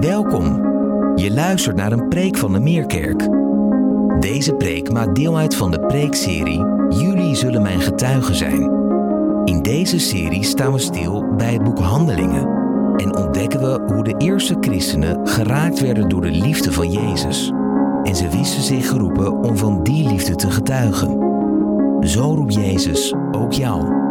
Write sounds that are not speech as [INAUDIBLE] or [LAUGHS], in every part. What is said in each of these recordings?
Welkom. Je luistert naar een preek van de Meerkerk. Deze preek maakt deel uit van de preekserie Jullie zullen mijn getuigen zijn. In deze serie staan we stil bij het boek Handelingen en ontdekken we hoe de eerste christenen geraakt werden door de liefde van Jezus. En ze wisten zich geroepen om van die liefde te getuigen. Zo roept Jezus ook jou.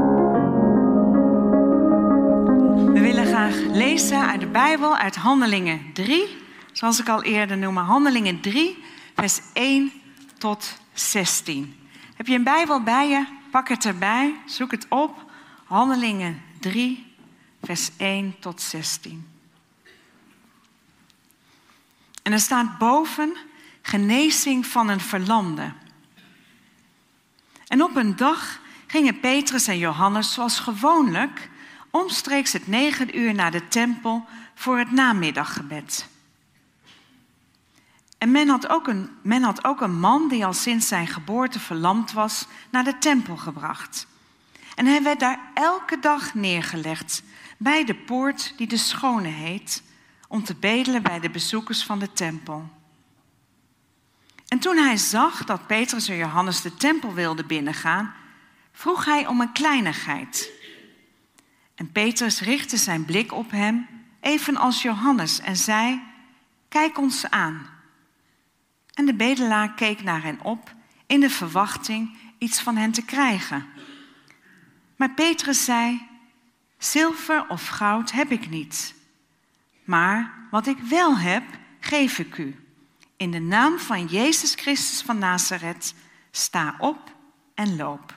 Lezen uit de Bijbel, uit Handelingen 3. Zoals ik al eerder noemde, Handelingen 3, vers 1 tot 16. Heb je een Bijbel bij je? Pak het erbij, zoek het op. Handelingen 3, vers 1 tot 16. En er staat boven genezing van een verlamde. En op een dag gingen Petrus en Johannes zoals gewoonlijk omstreeks het negen uur naar de tempel voor het namiddaggebed. En men had, ook een, had ook een man die al sinds zijn geboorte verlamd was naar de tempel gebracht. En hij werd daar elke dag neergelegd bij de poort die de Schone heet, om te bedelen bij de bezoekers van de tempel. En toen hij zag dat Petrus en Johannes de tempel wilden binnengaan, vroeg hij om een kleinigheid. En Petrus richtte zijn blik op hem, evenals Johannes, en zei: Kijk ons aan. En de bedelaar keek naar hen op in de verwachting iets van hen te krijgen. Maar Petrus zei: Zilver of goud heb ik niet. Maar wat ik wel heb, geef ik u. In de naam van Jezus Christus van Nazareth, sta op en loop.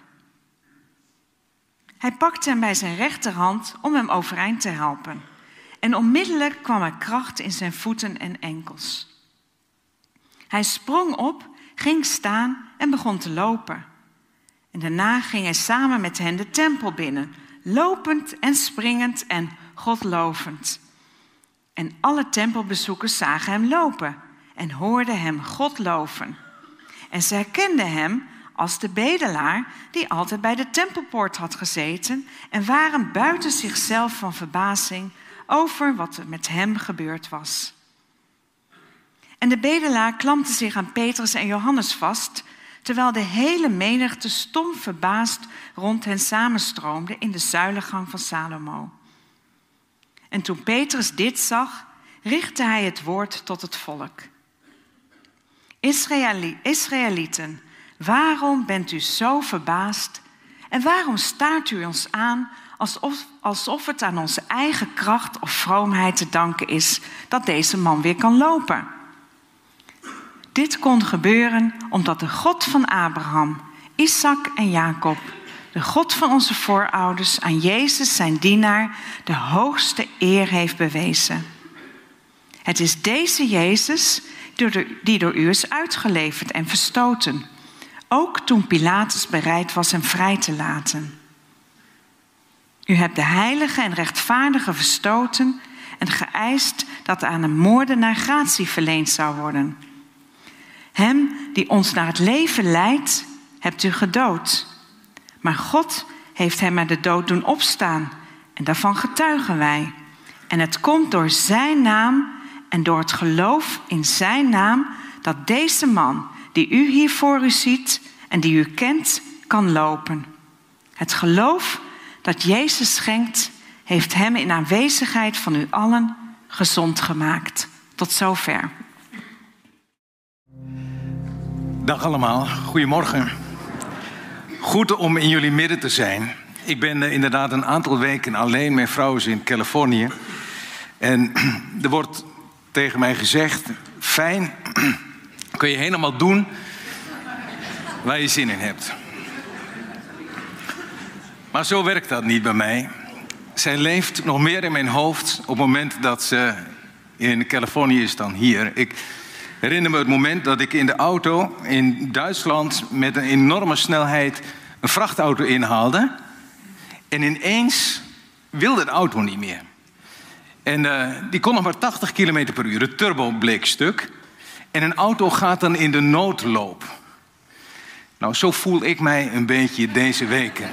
Hij pakte hem bij zijn rechterhand om hem overeind te helpen. En onmiddellijk kwam er kracht in zijn voeten en enkels. Hij sprong op, ging staan en begon te lopen. En daarna ging hij samen met hen de tempel binnen, lopend en springend en godlovend. En alle tempelbezoekers zagen hem lopen en hoorden hem God loven. En ze herkenden hem als de bedelaar die altijd bij de tempelpoort had gezeten en waren buiten zichzelf van verbazing over wat er met hem gebeurd was. En de bedelaar klampte zich aan Petrus en Johannes vast, terwijl de hele menigte stom verbaasd rond hen samenstroomde in de zuilengang van Salomo. En toen Petrus dit zag, richtte hij het woord tot het volk. Israëlieten, waarom bent u zo verbaasd? En waarom staart u ons aan alsof, alsof het aan onze eigen kracht of vroomheid te danken is dat deze man weer kan lopen? Dit kon gebeuren omdat de God van Abraham, Isaac en Jacob, de God van onze voorouders, aan Jezus, zijn dienaar, de hoogste eer heeft bewezen. Het is deze Jezus die door u is uitgeleverd en verstoten, ook toen Pilatus bereid was hem vrij te laten. U hebt de heilige en rechtvaardige verstoten en geëist dat aan een moordenaar gratie verleend zou worden. Hem die ons naar het leven leidt, hebt u gedood. Maar God heeft hem uit de dood doen opstaan en daarvan getuigen wij. En het komt door zijn naam en door het geloof in zijn naam dat deze man, die u hier voor u ziet en die u kent, kan lopen. Het geloof dat Jezus schenkt, heeft hem in aanwezigheid van u allen gezond gemaakt. Tot zover. Dag allemaal, goedemorgen. Goed om in jullie midden te zijn. Ik ben eh, inderdaad een aantal weken alleen. Mijn vrouw in Californië. En [CLEARS THROAT] er wordt tegen mij gezegd: Fijn, kun je helemaal doen waar je zin in hebt. Maar zo werkt dat niet bij mij. Zij leeft nog meer in mijn hoofd op het moment dat ze in Californië is dan hier. Ik herinner me het moment dat ik in de auto in Duitsland met een enorme snelheid een vrachtauto inhaalde. En ineens wilde de auto niet meer. En uh, die kon nog maar 80 km per uur. Het turbo bleek stuk. En een auto gaat dan in de noodloop. Nou, zo voel ik mij een beetje deze weken.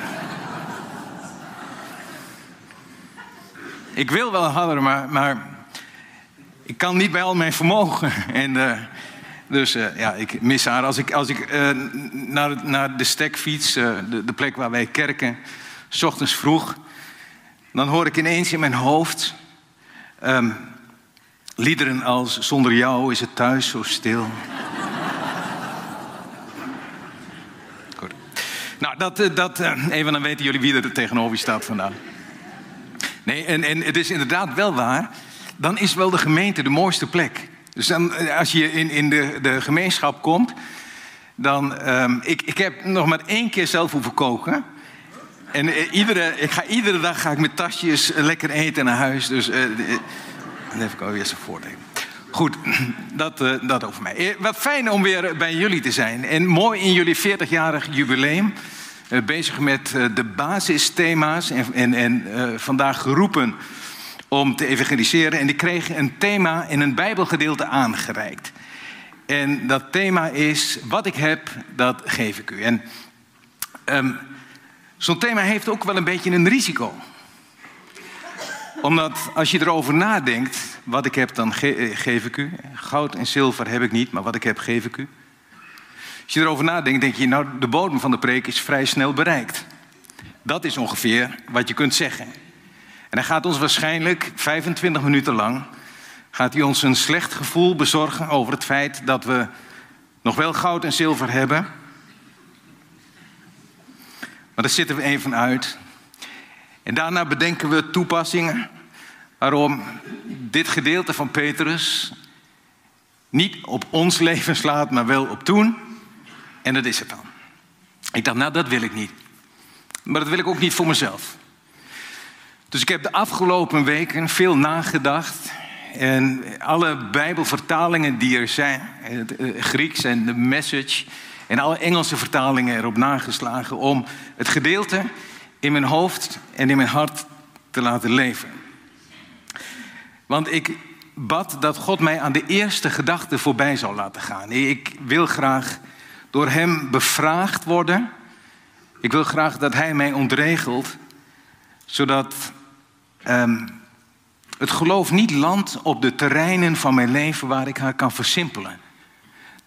ik wil wel harder, maar, maar ik kan niet bij al mijn vermogen. [LAUGHS] En, eh, dus eh, ja, ik mis haar. Als ik, als ik eh, naar, naar de stek fiets, de, de plek waar wij kerken, s ochtends vroeg, dan hoor ik ineens in mijn hoofd um, liederen als Zonder jou is het thuis zo stil. Goed. Nou, dat, dat even dan weten jullie wie er tegenover staat vandaag. Nee, en, en het is inderdaad wel waar dan is wel de gemeente de mooiste plek. Dus eh, als je in, in de, de gemeenschap komt, dan. Um, ik, ik heb nog maar één keer zelf hoeven koken. En iedere, ik ga, iedere dag ga ik met tasjes lekker eten naar huis. Dus dan heb ik alweer zijn voordeel. Goed, [CLEARS THROAT] dat, uh, dat over mij. Wat fijn om weer bij jullie te zijn. En mooi in jullie 40-jarig jubileum. bezig met de basisthema's. En, en, en vandaag geroepen om te evangeliseren. En die kreeg een thema in een Bijbelgedeelte aangereikt. En dat thema is: Wat ik heb, dat geef ik u. En um, zo'n thema heeft ook wel een beetje een risico. Omdat als je erover nadenkt, wat ik heb, dan eh, geef ik u. Goud en zilver heb ik niet, maar wat ik heb, geef ik u. Als je erover nadenkt, denk je, nou, de bodem van de preek is vrij snel bereikt. Dat is ongeveer wat je kunt zeggen. En hij gaat ons waarschijnlijk 25 minuten lang gaat hij ons een slecht gevoel bezorgen over het feit dat we nog wel goud en zilver hebben. Maar daar zitten we even uit. En daarna bedenken we toepassingen waarom dit gedeelte van Petrus niet op ons [LAUGHS] leven slaat, maar wel op toen. En dat is het dan. Ik dacht, nou dat wil ik niet. Maar dat wil ik ook niet voor mezelf. Dus ik heb de afgelopen weken veel nagedacht. En alle Bijbelvertalingen die er zijn, het eh, Grieks en de Message, en alle Engelse vertalingen erop nageslagen om het gedeelte in mijn hoofd en in mijn hart te laten leven. Want ik bad dat God mij aan de eerste gedachte voorbij zou laten gaan. Ik wil graag door Hem bevraagd worden. Ik wil graag dat Hij mij ontregelt, zodat um, het geloof niet landt op de terreinen van mijn leven waar ik haar kan versimpelen.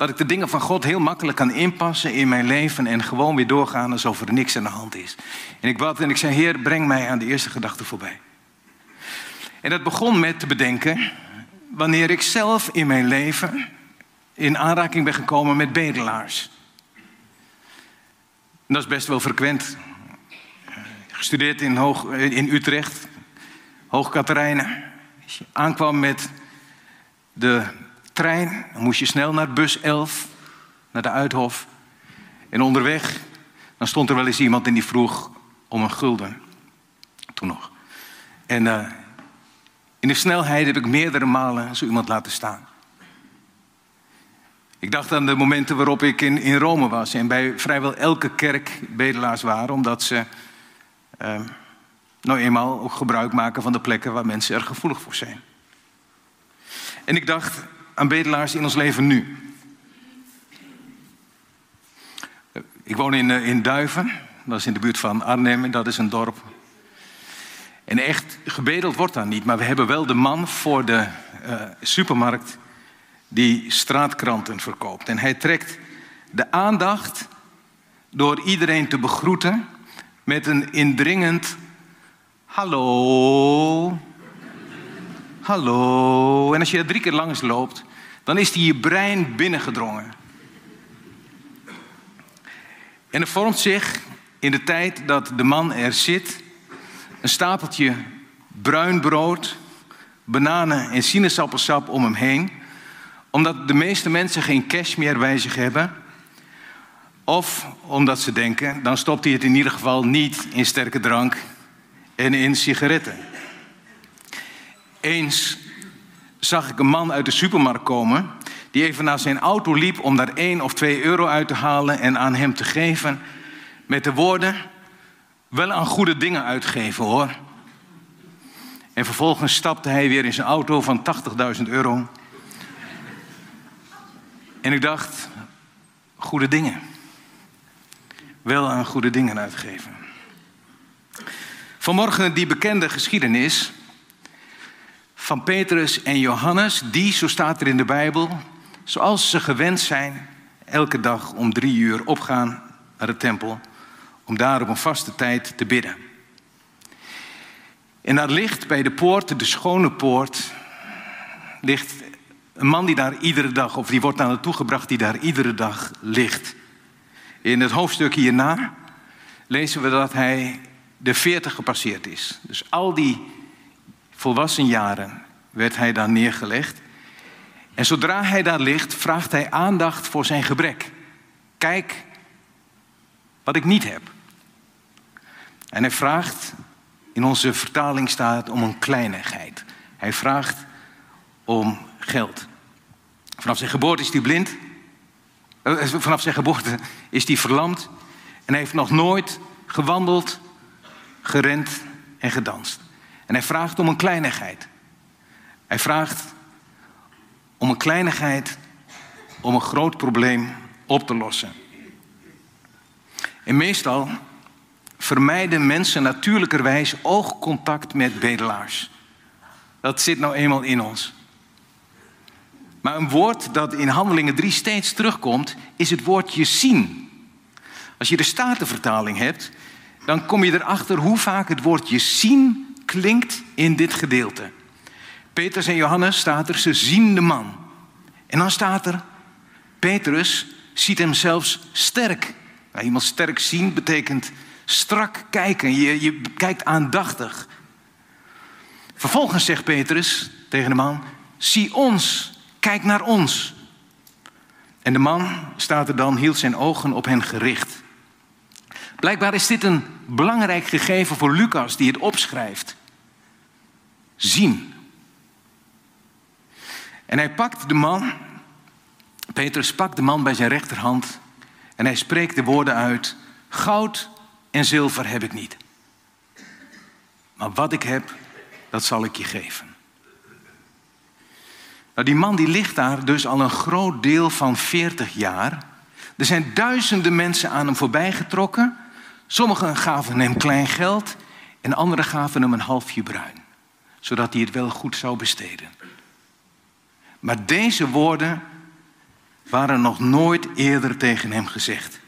Dat ik de dingen van God heel makkelijk kan inpassen in mijn leven en gewoon weer doorgaan alsof er niks aan de hand is. En ik bad en ik zei, Heer, breng mij aan de eerste gedachte voorbij. En dat begon met te bedenken, wanneer ik zelf in mijn leven in aanraking ben gekomen met bedelaars. Dat is best wel frequent. Gestudeerd in, Hoog, in Utrecht, Hoog Katerijnen. Als je aankwam met de dan moest je snel naar bus 11, naar de Uithof. En onderweg, dan stond er wel eens iemand en die vroeg om een gulden. Toen nog. En uh, in de snelheid heb ik meerdere malen zo iemand laten staan. Ik dacht aan de momenten waarop ik in, in Rome was en bij vrijwel elke kerk bedelaars waren, omdat ze uh, nou eenmaal ook gebruik maken van de plekken waar mensen er gevoelig voor zijn. En ik dacht aan bedelaars in ons leven nu. Ik woon in, eh, in Duiven, dat is in de buurt van Arnhem, dat is een dorp. En echt gebedeld wordt daar niet, maar we hebben wel de man voor de uh, supermarkt die straatkranten verkoopt. En hij trekt de aandacht door iedereen te begroeten met een indringend Hallo. Hallo. En als je er drie keer langs loopt, dan is die je brein binnengedrongen. En er vormt zich in de tijd dat de man er zit een stapeltje bruin brood, bananen en sinaasappelsap om hem heen, omdat de meeste mensen geen cash meer bij zich hebben. Of omdat ze denken, dan stopt hij het in ieder geval niet in sterke drank, en in sigaretten. Eens zag ik een man uit de supermarkt komen die even naar zijn auto liep om daar 1 of 2 euro uit te halen en aan hem te geven met de woorden: wel aan goede dingen uitgeven hoor. En vervolgens stapte hij weer in zijn auto van 80.000 euro. En ik dacht, goede dingen. Wel aan goede dingen uitgeven. Vanmorgen die bekende geschiedenis van Petrus en Johannes, die, zo staat er in de Bijbel, zoals ze gewend zijn, elke dag om drie uur opgaan naar de tempel, om daar op een vaste tijd te bidden. En daar ligt bij de poort, de schone poort, ligt een man die daar iedere dag, of die wordt naar naartoe gebracht, die daar iedere dag ligt. In het hoofdstuk hierna lezen we dat hij de 40 gepasseerd is. Dus al die volwassen jaren werd hij daar neergelegd. En zodra hij daar ligt, vraagt hij aandacht voor zijn gebrek. Kijk wat ik niet heb. En hij vraagt, in onze vertaling staat om een kleinigheid. Hij vraagt om geld. Vanaf zijn geboorte is hij blind. Eh, vanaf zijn geboorte is hij verlamd. En hij heeft nog nooit gewandeld, gerend en gedanst. En hij vraagt om een kleinigheid. Hij vraagt om een kleinigheid om een groot probleem op te lossen. En meestal vermijden mensen natuurlijkerwijs oogcontact met bedelaars. Dat zit nou eenmaal in ons. Maar een woord dat in Handelingen 3 steeds terugkomt, is het woordje zien. Als je de Statenvertaling hebt, dan kom je erachter hoe vaak het woordje zien klinkt in dit gedeelte. Petrus en Johannes staat er, ze zien de man. En dan staat er, Petrus ziet hem zelfs sterk. Nou, iemand sterk zien betekent strak kijken. Je, je kijkt aandachtig. Vervolgens zegt Petrus tegen de man: Zie ons, kijk naar ons. En de man, staat er dan, hield zijn ogen op hen gericht. Blijkbaar is dit een belangrijk gegeven voor Lucas, die het opschrijft. Zien. En hij pakt de man, Petrus pakt de man bij zijn rechterhand en hij spreekt de woorden uit: Goud en zilver heb ik niet. Maar wat ik heb, dat zal ik je geven. Nou, die man die ligt daar dus al een groot deel van 40 jaar. Er zijn duizenden mensen aan hem voorbij getrokken. Sommigen gaven hem klein geld en anderen gaven hem een halfje bruin, zodat hij het wel goed zou besteden. Maar deze woorden waren nog nooit eerder tegen hem gezegd.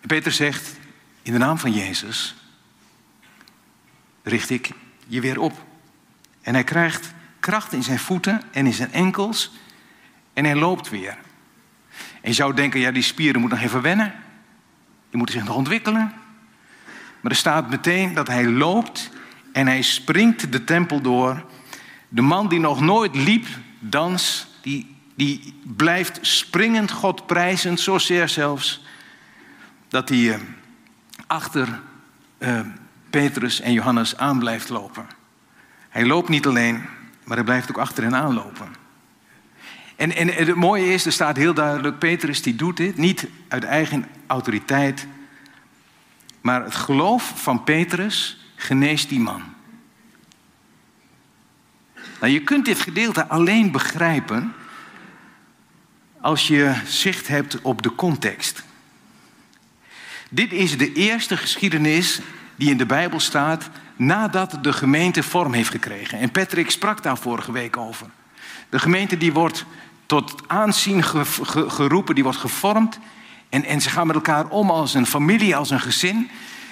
Peter zegt, in de naam van Jezus richt ik je weer op. En hij krijgt kracht in zijn voeten en in zijn enkels en hij loopt weer. En je zou denken, ja, die spieren moeten nog even wennen. Die moeten zich nog ontwikkelen. Maar er staat meteen dat hij loopt en hij springt de tempel door. De man die nog nooit liep, dans, die, die blijft springend God prijzend, zozeer zelfs, dat hij eh, achter uh, Petrus en Johannes aan blijft lopen. Hij loopt niet alleen, maar hij blijft ook achter hen aanlopen. En, en, en het mooie is, er staat heel duidelijk, Petrus die doet dit niet uit eigen autoriteit, maar het geloof van Petrus geneest die man. Nou, je kunt dit gedeelte alleen begrijpen als je zicht hebt op de context. Dit is de eerste geschiedenis die in de Bijbel staat nadat de gemeente vorm heeft gekregen. En Patrick sprak daar vorige week over. De gemeente die wordt tot aanzien geroepen, die wordt gevormd. En, en ze gaan met elkaar om als een familie, als een gezin.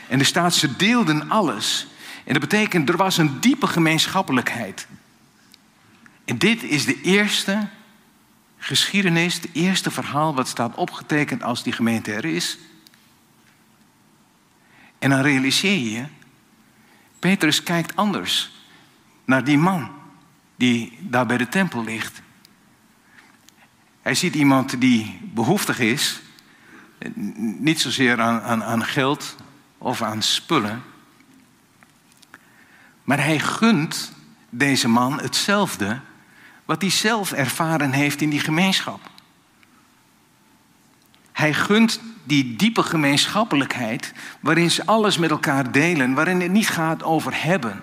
En er staat, ze deelden alles. En dat betekent, er was een diepe gemeenschappelijkheid. En dit is de eerste geschiedenis, het eerste verhaal wat staat opgetekend als die gemeente er is. En dan realiseer je, Petrus kijkt anders naar die man die daar bij de tempel ligt. Hij ziet iemand die behoeftig is, niet zozeer aan, aan, aan geld of aan spullen, maar hij gunt deze man hetzelfde wat hij zelf ervaren heeft in die gemeenschap. Hij gunt die diepe gemeenschappelijkheid waarin ze alles met elkaar delen, waarin het niet gaat over hebben,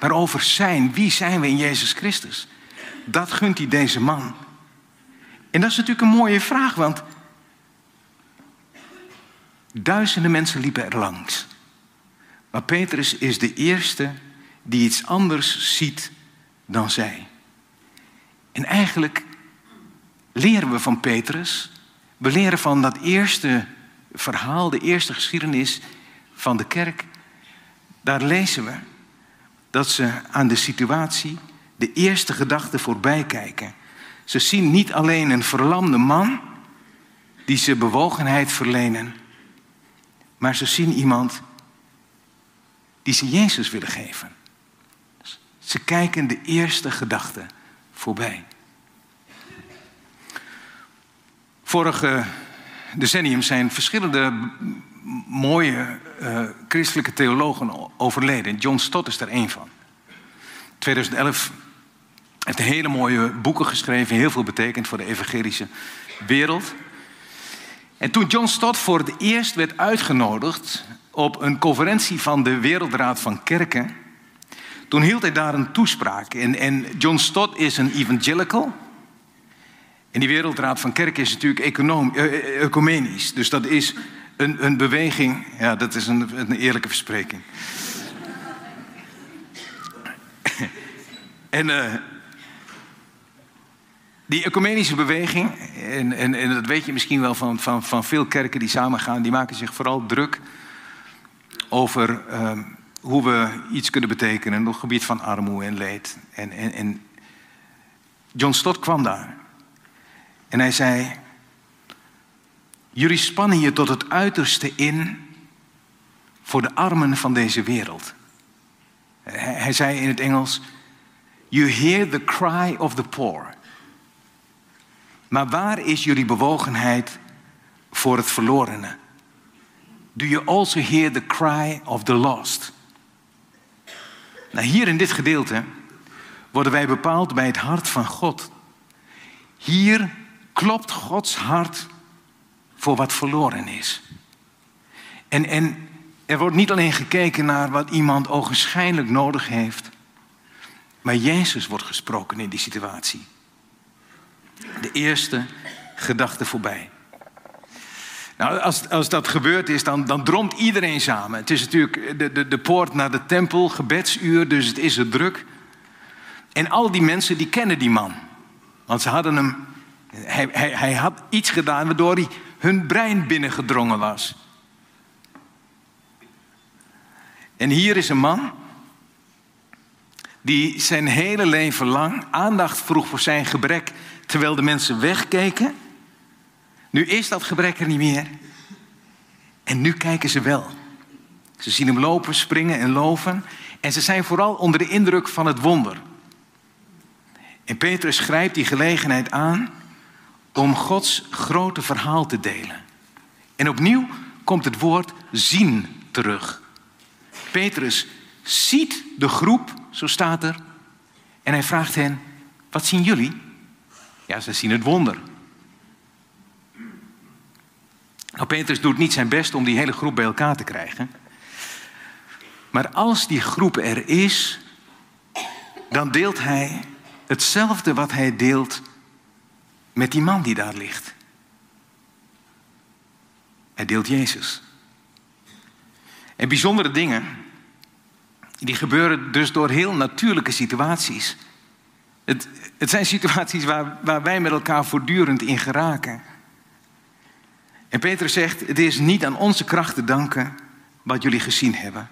maar over zijn. Wie zijn we in Jezus Christus? Dat gunt hij deze man. En dat is natuurlijk een mooie vraag, want duizenden mensen liepen er langs. Maar Petrus is de eerste die iets anders ziet dan zij. En eigenlijk leren we van Petrus, we leren van dat eerste verhaal, de eerste geschiedenis van de kerk. Daar lezen we dat ze aan de situatie, de eerste gedachten voorbij kijken. Ze zien niet alleen een verlamde man die ze bewogenheid verlenen, maar ze zien iemand die ze Jezus willen geven. Ze kijken de eerste gedachten voorbij. Vorige decennium zijn verschillende mooie uh, christelijke theologen overleden. John Stott is er één van. 2011 heeft hele mooie boeken geschreven, heel veel betekend voor de evangelische wereld. En toen John Stott voor het eerst werd uitgenodigd op een conferentie van de Wereldraad van Kerken, toen hield hij daar een toespraak. En, en John Stott is een evangelical. En die Wereldraad van Kerken is natuurlijk econom, uh, ecumenisch. Dus dat is een, een beweging. Ja, dat is een, een eerlijke verspreking. [LAUGHS] en uh, die ecumenische beweging, en, en, en dat weet je misschien wel van, van, van veel kerken die samengaan, die maken zich vooral druk over uh, hoe we iets kunnen betekenen op het gebied van armoede en leed. En, en, en John Stott kwam daar. En hij zei, jullie spannen je tot het uiterste in voor de armen van deze wereld. Hij zei in het Engels, you hear the cry of the poor. Maar waar is jullie bewogenheid voor het verlorene? Do you also hear the cry of the lost? Nou, hier in dit gedeelte worden wij bepaald bij het hart van God. Hier klopt Gods hart voor wat verloren is. En, en er wordt niet alleen gekeken naar wat iemand ogenschijnlijk nodig heeft, maar Jezus wordt gesproken in die situatie. De eerste gedachte voorbij. Nou, als, als dat gebeurd is, dan, dan dromt iedereen samen. Het is natuurlijk de, de, de poort naar de tempel, gebedsuur, dus het is er druk. En al die mensen die kennen die man. Want ze hadden hem, hij, hij, hij had iets gedaan waardoor hij hun brein binnengedrongen was. En hier is een man die zijn hele leven lang aandacht vroeg voor zijn gebrek, terwijl de mensen wegkeken. Nu is dat gebrek er niet meer. En nu kijken ze wel. Ze zien hem lopen, springen en loven. En ze zijn vooral onder de indruk van het wonder. En Petrus grijpt die gelegenheid aan om Gods grote verhaal te delen. En opnieuw komt het woord zien terug. Petrus ziet de groep, zo staat er, en hij vraagt hen: Wat zien jullie? Ja, ze zien het wonder. Nou, Petrus doet niet zijn best om die hele groep bij elkaar te krijgen. Maar als die groep er is, dan deelt hij hetzelfde wat hij deelt met die man die daar ligt. Hij deelt Jezus. En bijzondere dingen, die gebeuren dus door heel natuurlijke situaties. Het, het zijn situaties waar, waar wij met elkaar voortdurend in geraken. En Petrus zegt, het is niet aan onze kracht te danken wat jullie gezien hebben.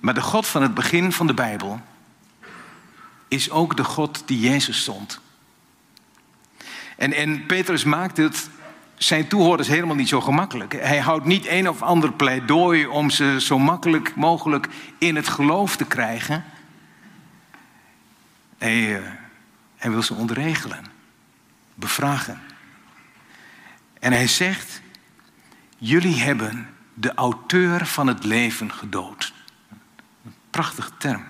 Maar de God van het begin van de Bijbel is ook de God die Jezus zond. En, en Petrus maakt het zijn toehoorders helemaal niet zo gemakkelijk. Hij houdt niet een of ander pleidooi om ze zo makkelijk mogelijk in het geloof te krijgen. Hij, uh, hij wil ze ontregelen, bevragen. En hij zegt, jullie hebben de auteur van het leven gedood. Een prachtige term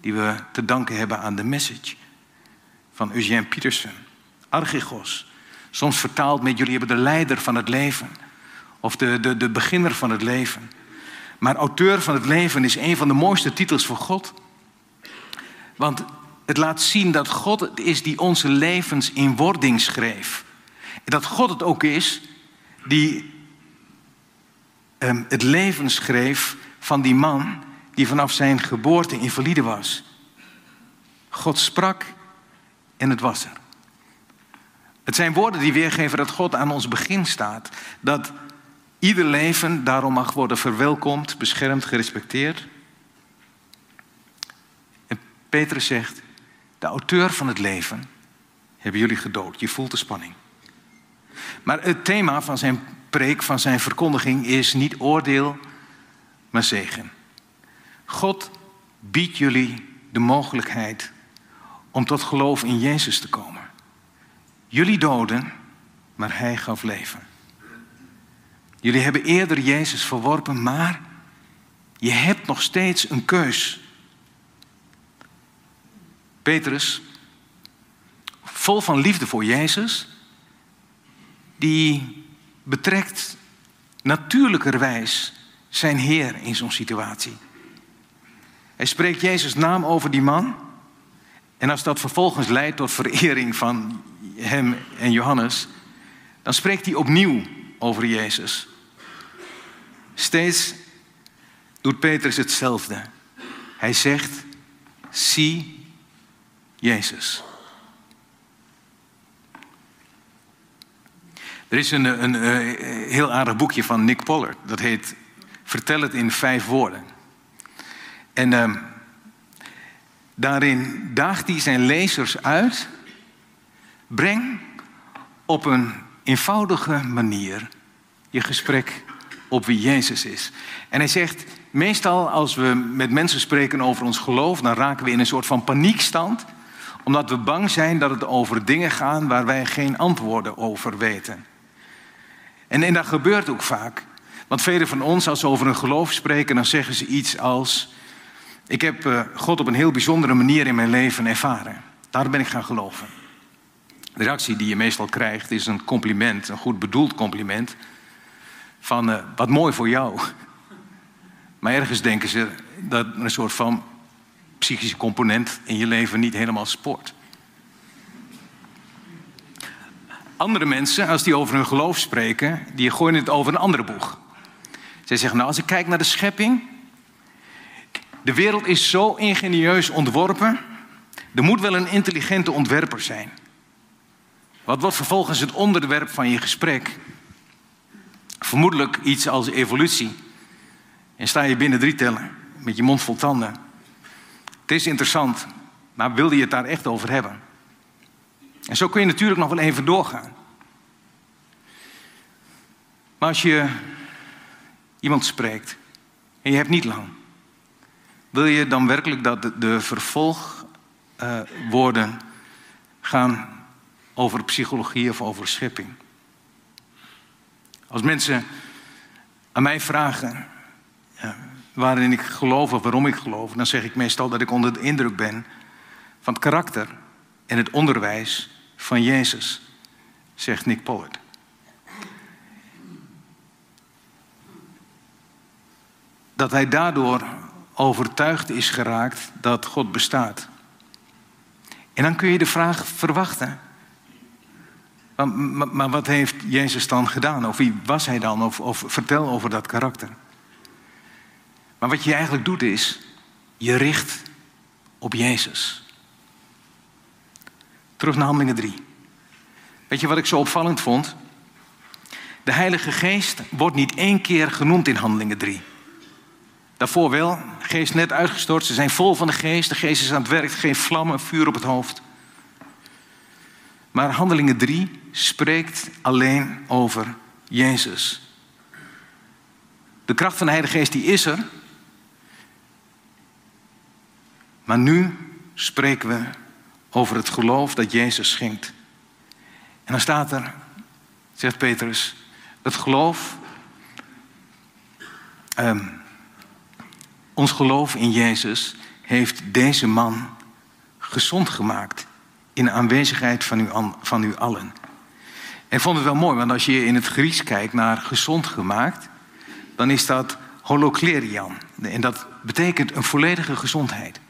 die we te danken hebben aan de message van Eugène Peterson. Archegos. Soms vertaald met jullie hebben de leider van het leven. Of de, de, de beginner van het leven. Maar auteur van het leven is een van de mooiste titels voor God. Want het laat zien dat God het is die onze levens in wording schreef. Dat God het ook is die um, het leven schreef van die man die vanaf zijn geboorte invalide was. God sprak en het was er. Het zijn woorden die weergeven dat God aan ons begin staat. Dat ieder leven daarom mag worden verwelkomd, beschermd, gerespecteerd. En Petrus zegt, de auteur van het leven hebben jullie gedood. Je voelt de spanning. Maar het thema van zijn preek, van zijn verkondiging is niet oordeel, maar zegen. God biedt jullie de mogelijkheid om tot geloof in Jezus te komen. Jullie doden, maar Hij gaf leven. Jullie hebben eerder Jezus verworpen, maar je hebt nog steeds een keus. Petrus, vol van liefde voor Jezus, die betrekt natuurlijkerwijs zijn Heer in zo'n situatie. Hij spreekt Jezus' naam over die man. En als dat vervolgens leidt tot verering van hem en Johannes, dan spreekt hij opnieuw over Jezus. Steeds doet Petrus hetzelfde. Hij zegt, zie Jezus. Er is een, een, eh, heel aardig boekje van Nick Pollard. Dat heet Vertel het in vijf woorden. En uh, daarin daagt hij zijn lezers uit. Breng op een eenvoudige manier je gesprek op wie Jezus is. En hij zegt, meestal als we met mensen spreken over ons geloof, dan raken we in een soort van paniekstand, omdat we bang zijn dat het over dingen gaat waar wij geen antwoorden over weten. En, en dat gebeurt ook vaak. Want velen van ons, als ze over een geloof spreken, dan zeggen ze iets als: Ik heb uh, God op een heel bijzondere manier in mijn leven ervaren. Daar ben ik gaan geloven. De reactie die je meestal krijgt is een compliment, een goed bedoeld compliment. Van uh, wat mooi voor jou. Maar ergens denken ze dat een soort van psychische component in je leven niet helemaal spoort. Andere mensen, als die over hun geloof spreken, die gooien het over een andere boeg. Zij zeggen, nou als ik kijk naar de schepping, de wereld is zo ingenieus ontworpen, er moet wel een intelligente ontwerper zijn. Wat wordt vervolgens het onderwerp van je gesprek? Vermoedelijk iets als evolutie. En sta je binnen drie tellen met je mond vol tanden. Het is interessant, maar wilde je het daar echt over hebben? En zo kun je natuurlijk nog wel even doorgaan. Maar als je iemand spreekt en je hebt niet lang, wil je dan werkelijk dat de, vervolgwoorden gaan over psychologie of over schepping? Als mensen aan mij vragen waarin ik geloof of waarom ik geloof, dan zeg ik meestal dat ik onder de indruk ben van het karakter en het onderwijs van Jezus, zegt Nick Pollard. Dat hij daardoor overtuigd is geraakt dat God bestaat. En dan kun je de vraag verwachten. Maar, maar, wat heeft Jezus dan gedaan? Of wie was hij dan? Of, of vertel over dat karakter. Maar wat je eigenlijk doet is, je richt op Jezus. Terug naar Handelingen 3. Weet je wat ik zo opvallend vond? De Heilige Geest wordt niet één keer genoemd in Handelingen 3. Daarvoor wel, geest net uitgestort, ze zijn vol van de geest, de geest is aan het werk, geen vlammen, vuur op het hoofd. Maar Handelingen 3 spreekt alleen over Jezus. De kracht van de Heilige Geest die is er. Maar nu spreken we over het geloof dat Jezus schenkt. En dan staat er, zegt Petrus, het geloof, um, ons geloof in Jezus heeft deze man gezond gemaakt in de aanwezigheid van u, van u allen. En ik vond het wel mooi, want als je in het Grieks kijkt naar gezond gemaakt, dan is dat holoklerian. En dat betekent een volledige gezondheid.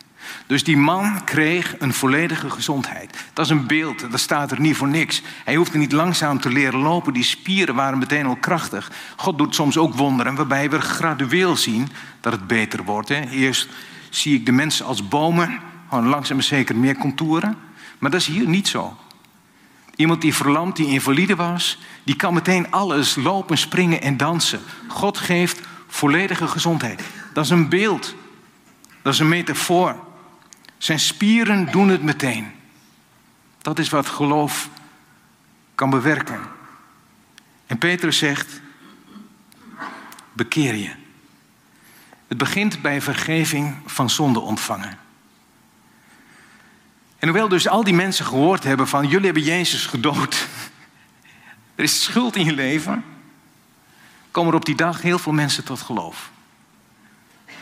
Dus die man kreeg een volledige gezondheid. Dat is een beeld, dat staat er niet voor niks. Hij hoefde niet langzaam te leren lopen, die spieren waren meteen al krachtig. God doet soms ook wonderen waarbij we gradueel zien dat het beter wordt. Hè. Eerst zie ik de mensen als bomen, gewoon langzaam maar zeker meer contouren. Maar dat is hier niet zo. Iemand die verlamd, die invalide was, die kan meteen alles lopen, springen en dansen. God geeft volledige gezondheid. Dat is een beeld. Dat is een metafoor. Zijn spieren doen het meteen. Dat is wat geloof kan bewerken. En Petrus zegt: bekeer je. Het begint bij vergeving van zonde ontvangen. En hoewel dus al die mensen gehoord hebben van jullie hebben Jezus gedood. [LAUGHS] Er is schuld in je leven. Komen er op die dag heel veel mensen tot geloof.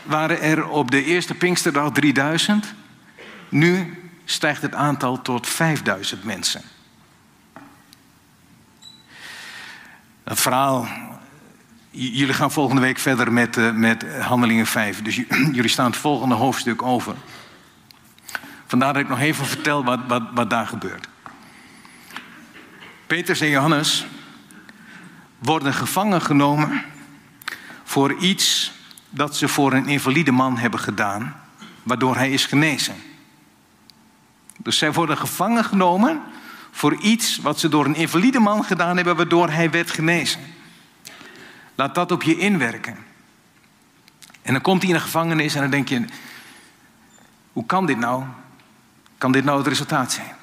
Waren er op de eerste Pinksterdag 3000. Nu stijgt het aantal tot 5000 mensen. Dat verhaal. Jullie gaan volgende week verder met, uh, met Handelingen 5. Dus [CLEARS THROAT] jullie staan het volgende hoofdstuk over. Vandaar dat ik nog even vertel wat, wat, wat daar gebeurt. Petrus en Johannes worden gevangen genomen voor iets dat ze voor een invalide man hebben gedaan, waardoor hij is genezen. Dus zij worden gevangen genomen voor iets wat ze door een invalide man gedaan hebben, waardoor hij werd genezen. Laat dat op je inwerken. En dan komt hij in de gevangenis en dan denk je: hoe kan dit nou? Kan dit nou het resultaat zijn?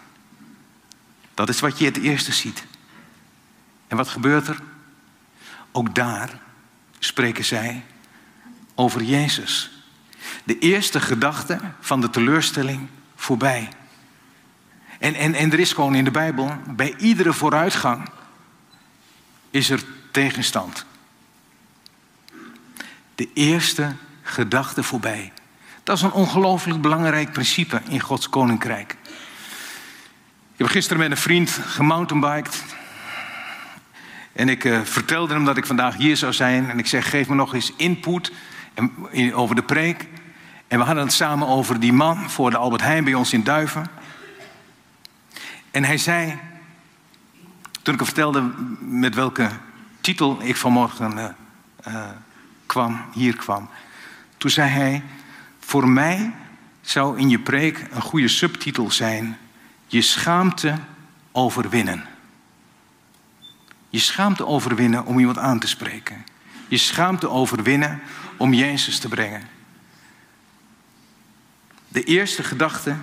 Dat is wat je het eerste ziet. En wat gebeurt er? Ook daar spreken zij over Jezus. De eerste gedachte van de teleurstelling voorbij. En, en, en er is gewoon in de Bijbel, bij iedere vooruitgang is er tegenstand. De eerste gedachte voorbij. Dat is een ongelooflijk belangrijk principe in Gods koninkrijk. Ik heb gisteren met een vriend gemountainbiked. En ik uh, vertelde hem dat ik vandaag hier zou zijn. En ik zeg, geef me nog eens input over de preek. En we hadden het samen over die man voor de Albert Heijn bij ons in Duiven. En hij zei, toen ik hem vertelde met welke titel ik vanmorgen uh, uh, kwam, hier kwam. Toen zei hij, voor mij zou in je preek een goede subtitel zijn: Je schaamte overwinnen. Je schaamte overwinnen om iemand aan te spreken. Je schaamte overwinnen om Jezus te brengen. De eerste gedachte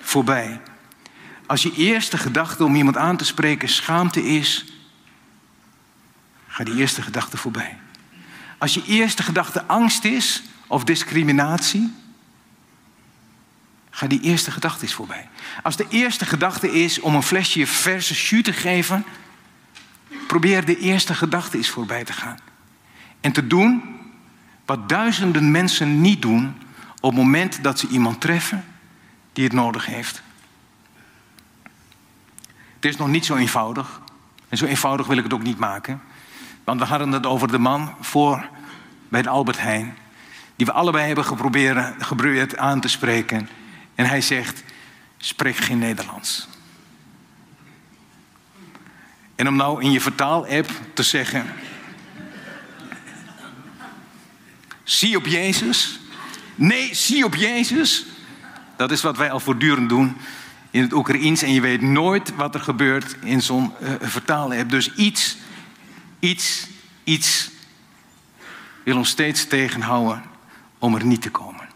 voorbij. Als je eerste gedachte om iemand aan te spreken schaamte is, ga die eerste gedachte voorbij. Als je eerste gedachte angst is of discriminatie, ga die eerste gedachte eens voorbij. Als de eerste gedachte is om een flesje verse jus te geven, probeer de eerste gedachte eens voorbij te gaan. En te doen wat duizenden mensen niet doen op het moment dat ze iemand treffen die het nodig heeft. Het is nog niet zo eenvoudig. En zo eenvoudig wil ik het ook niet maken. Want we hadden het over de man voor bij de Albert Heijn. Die we allebei hebben geprobeerd, geprobeerd aan te spreken. En hij zegt, spreek geen Nederlands. En om nou in je vertaal-app te zeggen... Zie op Jezus. Nee, zie op Jezus. Dat is wat wij al voortdurend doen in het Oekraïens. En je weet nooit wat er gebeurt in zo'n uh, vertaal-app. Dus iets, iets, iets wil ons steeds tegenhouden om er niet te komen.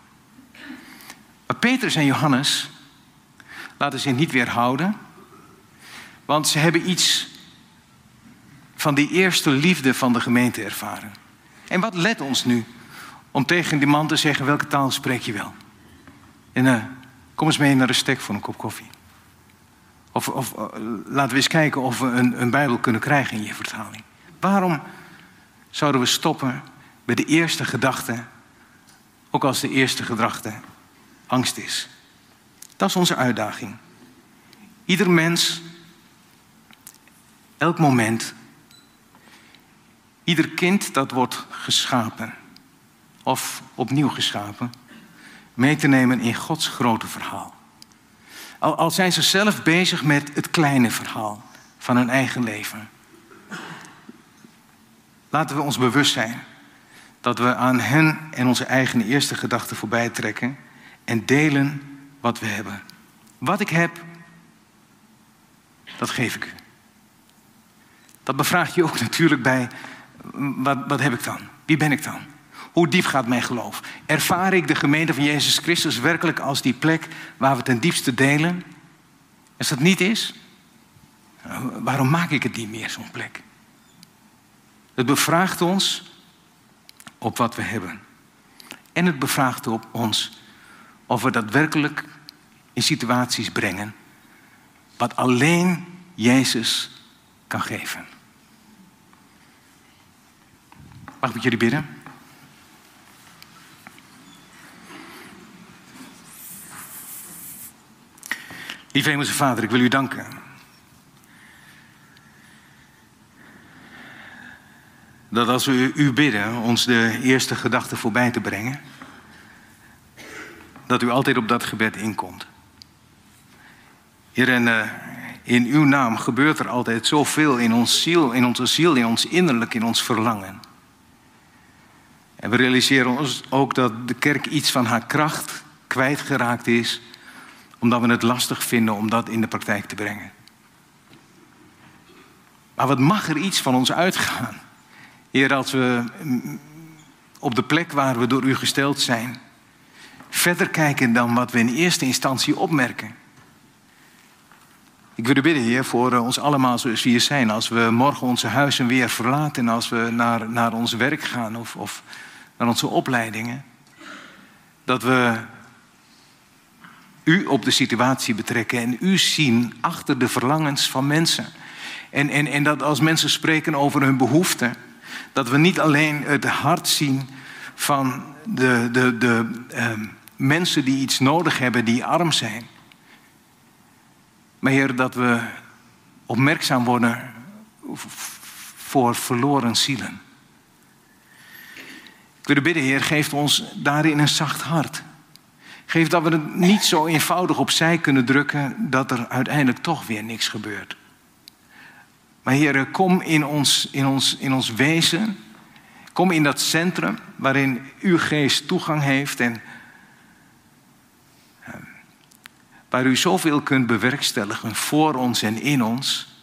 Maar Petrus en Johannes laten zich niet weerhouden, want ze hebben iets van die eerste liefde van de gemeente ervaren. En wat let ons nu om tegen die man te zeggen welke taal spreek je wel? En uh, kom eens mee naar de stek voor een kop koffie. Of, of uh, laten we eens kijken of we een, een Bijbel kunnen krijgen in je vertaling. Waarom zouden we stoppen bij de eerste gedachte, ook als de eerste gedachte angst is. Dat is onze uitdaging. Ieder mens, elk moment, ieder kind dat wordt geschapen of opnieuw geschapen, mee te nemen in Gods grote verhaal. Al, zijn ze zelf bezig met het kleine verhaal van hun eigen leven. Laten we ons bewust zijn dat we aan hen en onze eigen eerste gedachten voorbij trekken en delen wat we hebben. Wat ik heb, dat geef ik u. Dat bevraag je ook natuurlijk bij, wat, wat heb ik dan? Wie ben ik dan? Hoe diep gaat mijn geloof? Ervaar ik de gemeente van Jezus Christus werkelijk als die plek waar we ten diepste delen? Als dat niet is, waarom maak ik het niet meer, zo'n plek? Het bevraagt ons op wat we hebben. En het bevraagt op ons of we daadwerkelijk in situaties brengen wat alleen Jezus kan geven. Mag ik met jullie bidden? Lieve Hemelse Vader, ik wil u danken. Dat als we u bidden ons de eerste gedachte voorbij te brengen, dat u altijd op dat gebed inkomt. Heer, en uh, in uw naam gebeurt er altijd zoveel in ons ziel, in onze ziel, in ons innerlijk, in ons verlangen. En we realiseren ons ook dat de kerk iets van haar kracht kwijtgeraakt is, omdat we het lastig vinden om dat in de praktijk te brengen. Maar wat mag er iets van ons uitgaan? Heer, als we op de plek waar we door u gesteld zijn, verder kijken dan wat we in eerste instantie opmerken. Ik wil u bidden, Heer, voor eh, ons allemaal zoals we hier zijn. Als we morgen onze huizen weer verlaten en als we naar, naar ons werk gaan of, of naar onze opleidingen. Dat we u op de situatie betrekken en u zien achter de verlangens van mensen. En, en, en dat als mensen spreken over hun behoeften, dat we niet alleen het hart zien van de, de, de eh, mensen die iets nodig hebben, die arm zijn. Maar Heer, dat we opmerkzaam worden voor verloren zielen. Ik wil u bidden, Heer, geef ons daarin een zacht hart. Geef dat we het niet zo eenvoudig opzij kunnen drukken dat er uiteindelijk toch weer niks gebeurt. Maar Heer, kom in ons, in, ons, in ons wezen. Kom in dat centrum waarin uw geest toegang heeft en eh, waar u zoveel kunt bewerkstelligen voor ons en in ons,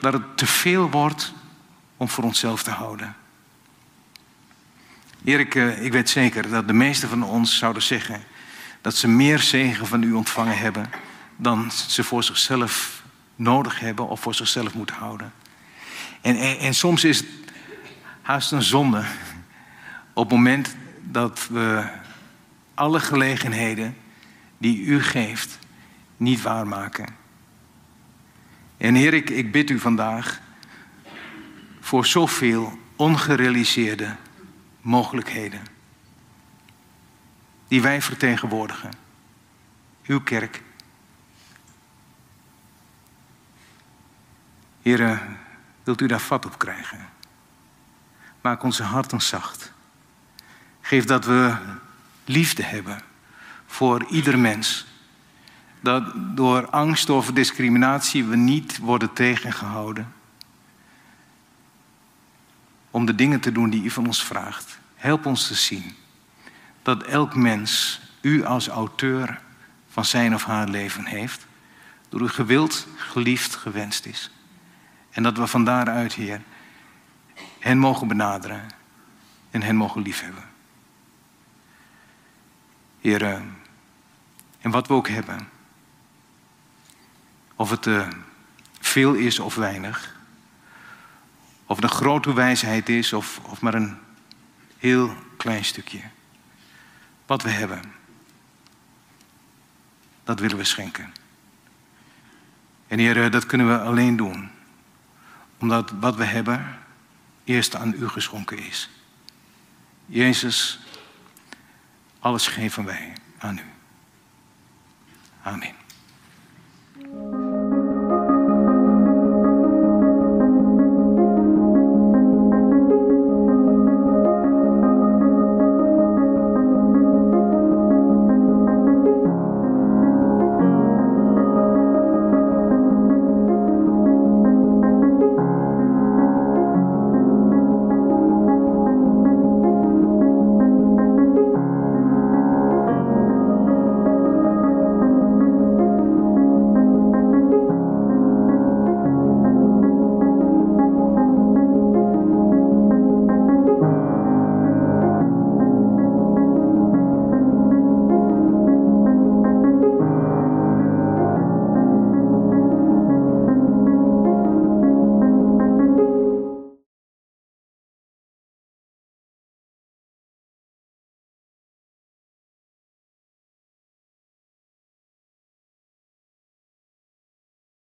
dat het te veel wordt om voor onszelf te houden. Heer, ik, eh, ik weet zeker dat de meesten van ons zouden zeggen dat ze meer zegen van u ontvangen hebben dan ze voor zichzelf nodig hebben of voor zichzelf moeten houden. En, en, soms is het haast een zonde op het moment dat we alle gelegenheden die u geeft niet waarmaken. En Heer, ik, ik bid u vandaag voor zoveel ongerealiseerde mogelijkheden die wij vertegenwoordigen. Uw kerk. Heren, wilt u daar vat op krijgen? Maak onze harten zacht. Geef dat we liefde hebben voor ieder mens. Dat door angst of discriminatie we niet worden tegengehouden om de dingen te doen die u van ons vraagt. Help ons te zien dat elk mens u als auteur van zijn of haar leven heeft, door u gewild, geliefd, gewenst is. En dat we van daaruit, Heer, hen mogen benaderen en hen mogen liefhebben. Heer, eh, en wat we ook hebben, of het uh, veel is of weinig, of het een grote wijsheid is of, of maar een heel klein stukje. Wat we hebben, dat willen we schenken. En Heer, dat kunnen we alleen doen. Omdat wat we hebben eerst aan u geschonken is. Jezus, alles geven wij aan u. Amen.